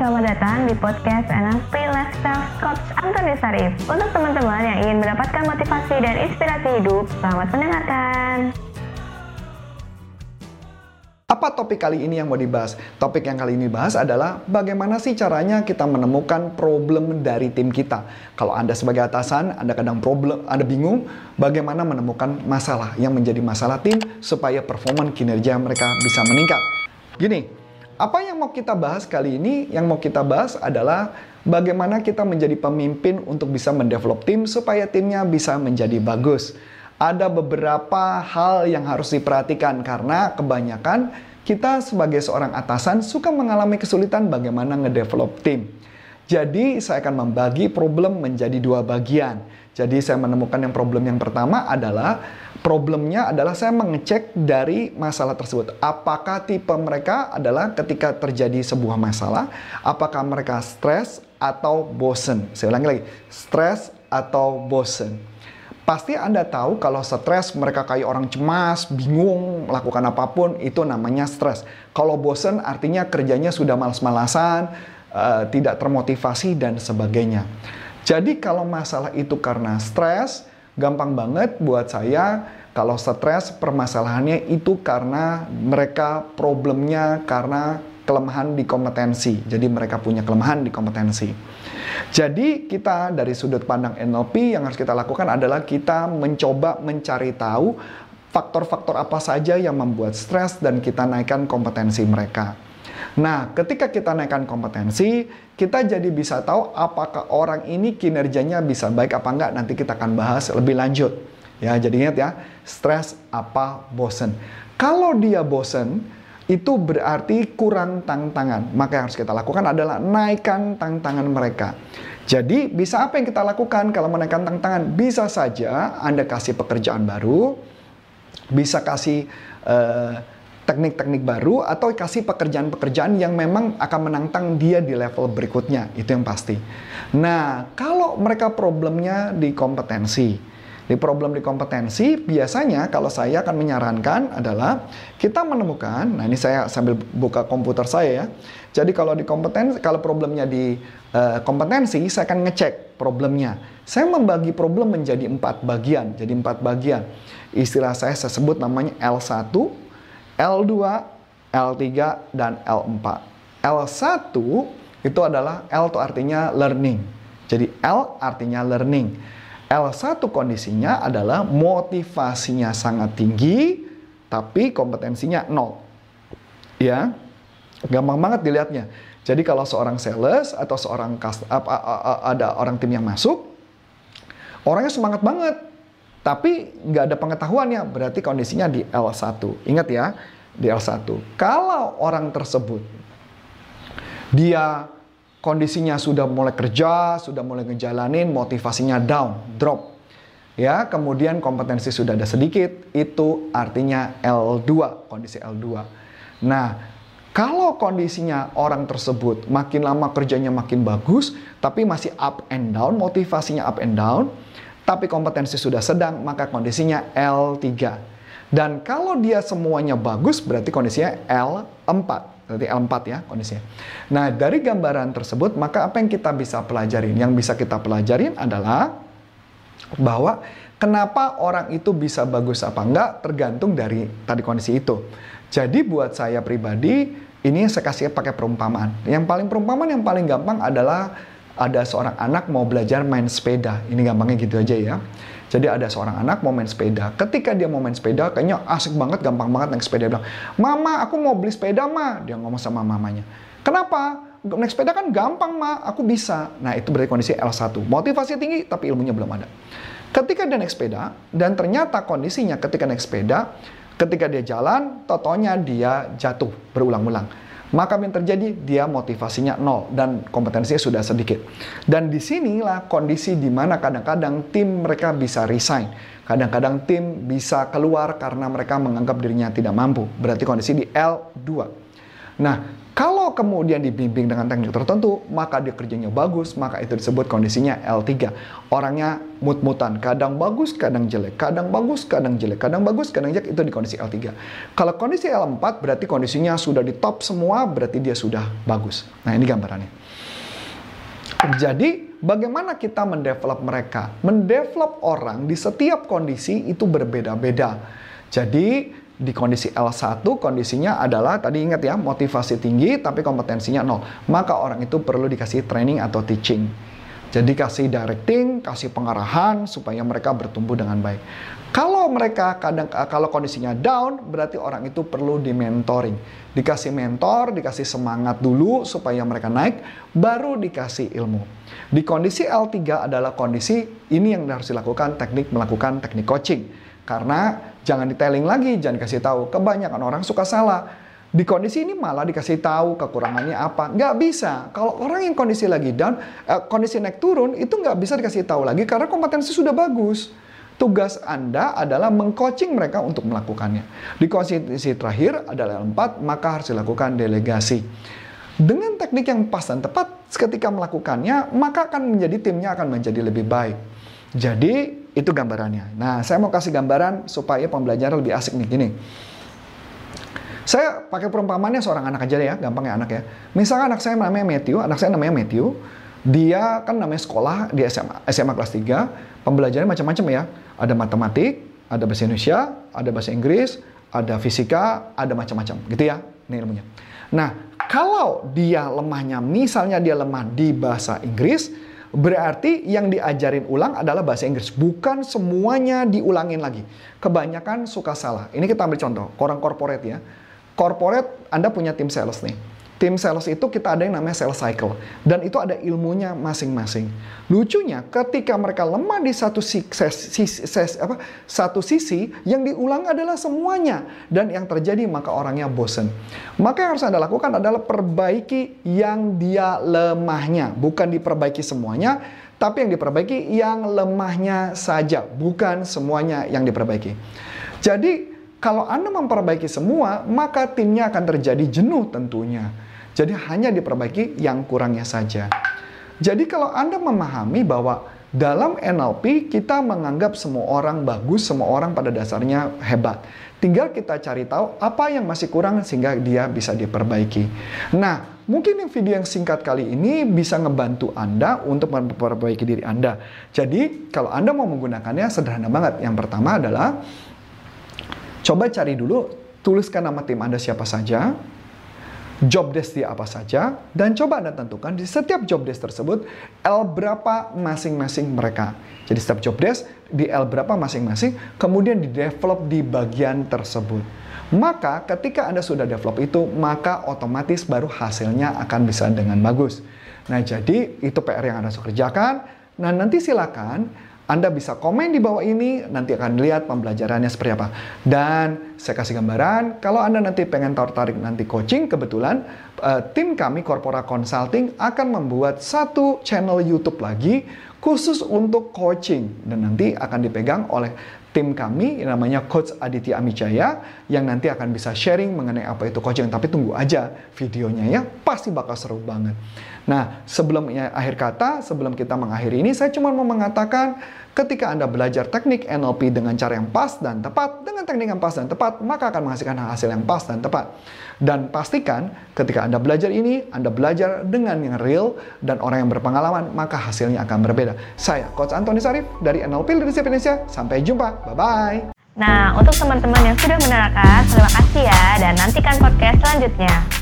selamat datang di podcast NLP Lifestyle Coach Antoni Sarif. Untuk teman-teman yang ingin mendapatkan motivasi dan inspirasi hidup, selamat mendengarkan. Apa topik kali ini yang mau dibahas? Topik yang kali ini bahas adalah bagaimana sih caranya kita menemukan problem dari tim kita. Kalau Anda sebagai atasan, Anda kadang problem, Anda bingung bagaimana menemukan masalah yang menjadi masalah tim supaya performa kinerja mereka bisa meningkat. Gini, apa yang mau kita bahas kali ini? Yang mau kita bahas adalah bagaimana kita menjadi pemimpin untuk bisa mendevelop tim supaya timnya bisa menjadi bagus ada beberapa hal yang harus diperhatikan karena kebanyakan kita sebagai seorang atasan suka mengalami kesulitan bagaimana ngedevelop tim. Jadi saya akan membagi problem menjadi dua bagian. Jadi saya menemukan yang problem yang pertama adalah problemnya adalah saya mengecek dari masalah tersebut. Apakah tipe mereka adalah ketika terjadi sebuah masalah, apakah mereka stres atau bosen? Saya ulangi lagi, stres atau bosen. Pasti Anda tahu kalau stres mereka kayak orang cemas, bingung, melakukan apa pun, itu namanya stres. Kalau bosen artinya kerjanya sudah malas-malasan, uh, tidak termotivasi dan sebagainya. Jadi kalau masalah itu karena stres, gampang banget buat saya kalau stres permasalahannya itu karena mereka problemnya karena kelemahan di kompetensi. Jadi mereka punya kelemahan di kompetensi. Jadi kita dari sudut pandang NLP yang harus kita lakukan adalah kita mencoba mencari tahu faktor-faktor apa saja yang membuat stres dan kita naikkan kompetensi mereka. Nah, ketika kita naikkan kompetensi, kita jadi bisa tahu apakah orang ini kinerjanya bisa baik apa enggak. Nanti kita akan bahas lebih lanjut. Ya, jadi ingat ya, stres apa bosen. Kalau dia bosen, itu berarti kurang tantangan. Maka yang harus kita lakukan adalah naikkan tantangan mereka. Jadi bisa apa yang kita lakukan kalau menaikkan tantangan? Bisa saja Anda kasih pekerjaan baru, bisa kasih eh, teknik-teknik baru, atau kasih pekerjaan-pekerjaan yang memang akan menantang dia di level berikutnya. Itu yang pasti. Nah, kalau mereka problemnya di kompetensi, di problem di kompetensi, biasanya kalau saya akan menyarankan adalah kita menemukan, nah ini saya sambil buka komputer saya ya. Jadi kalau di kompetensi, kalau problemnya di uh, kompetensi, saya akan ngecek problemnya. Saya membagi problem menjadi empat bagian, jadi empat bagian. Istilah saya saya sebut namanya L1, L2, L3, dan L4. L1 itu adalah L itu artinya learning. Jadi L artinya learning. L1 kondisinya adalah motivasinya sangat tinggi, tapi kompetensinya nol. Ya, gampang banget dilihatnya. Jadi kalau seorang sales atau seorang ada orang tim yang masuk, orangnya semangat banget, tapi nggak ada pengetahuannya, berarti kondisinya di L1. Ingat ya, di L1. Kalau orang tersebut dia kondisinya sudah mulai kerja, sudah mulai ngejalanin, motivasinya down, drop. Ya, kemudian kompetensi sudah ada sedikit, itu artinya L2, kondisi L2. Nah, kalau kondisinya orang tersebut makin lama kerjanya makin bagus, tapi masih up and down, motivasinya up and down, tapi kompetensi sudah sedang, maka kondisinya L3. Dan kalau dia semuanya bagus, berarti kondisinya L4. Berarti L4 ya kondisinya. Nah, dari gambaran tersebut, maka apa yang kita bisa pelajarin? Yang bisa kita pelajarin adalah bahwa kenapa orang itu bisa bagus apa enggak tergantung dari tadi kondisi itu. Jadi buat saya pribadi, ini saya kasih pakai perumpamaan. Yang paling perumpamaan yang paling gampang adalah ada seorang anak mau belajar main sepeda. Ini gampangnya gitu aja ya. Jadi ada seorang anak mau main sepeda. Ketika dia mau main sepeda, kayaknya asik banget, gampang banget naik sepeda. Dia bilang, Mama, aku mau beli sepeda, Ma. Dia ngomong sama mamanya. Kenapa? Naik sepeda kan gampang, Ma. Aku bisa. Nah, itu berarti kondisi L1. Motivasi tinggi, tapi ilmunya belum ada. Ketika dia naik sepeda, dan ternyata kondisinya ketika naik sepeda, ketika dia jalan, totonya dia jatuh berulang-ulang maka yang terjadi dia motivasinya nol dan kompetensinya sudah sedikit. Dan di sinilah kondisi di mana kadang-kadang tim mereka bisa resign. Kadang-kadang tim bisa keluar karena mereka menganggap dirinya tidak mampu. Berarti kondisi di L2. Nah, kalau kemudian dibimbing dengan teknik tertentu, maka dia kerjanya bagus, maka itu disebut kondisinya L3. Orangnya mut-mutan, kadang bagus, kadang jelek, kadang bagus, kadang jelek, kadang bagus, kadang jelek, itu di kondisi L3. Kalau kondisi L4 berarti kondisinya sudah di top semua, berarti dia sudah bagus. Nah ini gambarannya. Jadi bagaimana kita mendevelop mereka? Mendevelop orang di setiap kondisi itu berbeda-beda. Jadi di kondisi L1 kondisinya adalah tadi ingat ya motivasi tinggi tapi kompetensinya nol. Maka orang itu perlu dikasih training atau teaching. Jadi kasih directing kasih pengarahan supaya mereka bertumbuh dengan baik. Kalau mereka kadang kalau kondisinya down berarti orang itu perlu di mentoring dikasih mentor dikasih semangat dulu supaya mereka naik baru dikasih ilmu. Di kondisi L3 adalah kondisi ini yang harus dilakukan teknik melakukan teknik coaching. Karena jangan detailing lagi, jangan kasih tahu. Kebanyakan orang suka salah. Di kondisi ini malah dikasih tahu kekurangannya apa. Nggak bisa. Kalau orang yang kondisi lagi down, eh, kondisi naik turun, itu nggak bisa dikasih tahu lagi karena kompetensi sudah bagus. Tugas Anda adalah mengcoaching mereka untuk melakukannya. Di kondisi terakhir adalah empat, maka harus dilakukan delegasi. Dengan teknik yang pas dan tepat, ketika melakukannya, maka akan menjadi timnya akan menjadi lebih baik. Jadi itu gambarannya. Nah, saya mau kasih gambaran supaya pembelajaran lebih asik nih gini. Saya pakai perumpamannya seorang anak aja ya, gampang ya anak ya. Misalnya anak saya namanya Matthew, anak saya namanya Matthew. Dia kan namanya sekolah di SMA, SMA kelas 3, pembelajarannya macam-macam ya. Ada matematik, ada bahasa Indonesia, ada bahasa Inggris, ada fisika, ada macam-macam gitu ya. Ini ilmunya. Nah, kalau dia lemahnya, misalnya dia lemah di bahasa Inggris, Berarti yang diajarin ulang adalah bahasa Inggris. Bukan semuanya diulangin lagi. Kebanyakan suka salah. Ini kita ambil contoh, orang corporate ya. Corporate, Anda punya tim sales nih tim sales itu kita ada yang namanya sales cycle dan itu ada ilmunya masing-masing. Lucunya ketika mereka lemah di satu sisi, apa, satu sisi yang diulang adalah semuanya dan yang terjadi maka orangnya bosen. Maka yang harus Anda lakukan adalah perbaiki yang dia lemahnya, bukan diperbaiki semuanya, tapi yang diperbaiki yang lemahnya saja, bukan semuanya yang diperbaiki. Jadi kalau Anda memperbaiki semua, maka timnya akan terjadi jenuh tentunya. Jadi hanya diperbaiki yang kurangnya saja. Jadi kalau Anda memahami bahwa dalam NLP kita menganggap semua orang bagus, semua orang pada dasarnya hebat. Tinggal kita cari tahu apa yang masih kurang sehingga dia bisa diperbaiki. Nah, mungkin yang video yang singkat kali ini bisa ngebantu Anda untuk memperbaiki diri Anda. Jadi, kalau Anda mau menggunakannya sederhana banget. Yang pertama adalah coba cari dulu, tuliskan nama tim Anda siapa saja, job desk dia apa saja, dan coba Anda tentukan di setiap job desk tersebut L berapa masing-masing mereka. Jadi setiap job desk di L berapa masing-masing, kemudian di develop di bagian tersebut. Maka ketika Anda sudah develop itu, maka otomatis baru hasilnya akan bisa dengan bagus. Nah jadi itu PR yang Anda harus kerjakan. Nah nanti silakan anda bisa komen di bawah ini, nanti akan lihat pembelajarannya seperti apa. Dan saya kasih gambaran, kalau Anda nanti pengen tertarik nanti coaching, kebetulan uh, tim kami Corpora Consulting akan membuat satu channel YouTube lagi khusus untuk coaching dan nanti akan dipegang oleh tim kami namanya Coach Aditya Amijaya yang nanti akan bisa sharing mengenai apa itu coaching. Tapi tunggu aja videonya ya, pasti bakal seru banget. Nah, sebelum akhir kata, sebelum kita mengakhiri ini, saya cuma mau mengatakan ketika Anda belajar teknik NLP dengan cara yang pas dan tepat, dengan teknik yang pas dan tepat, maka akan menghasilkan hasil yang pas dan tepat. Dan pastikan ketika Anda belajar ini, Anda belajar dengan yang real dan orang yang berpengalaman, maka hasilnya akan berbeda. Saya Coach Antoni Sarif dari NLP Leadership Indonesia. Sampai jumpa. Bye-bye. Nah, untuk teman-teman yang sudah menerangkan, terima kasih ya dan nantikan podcast selanjutnya.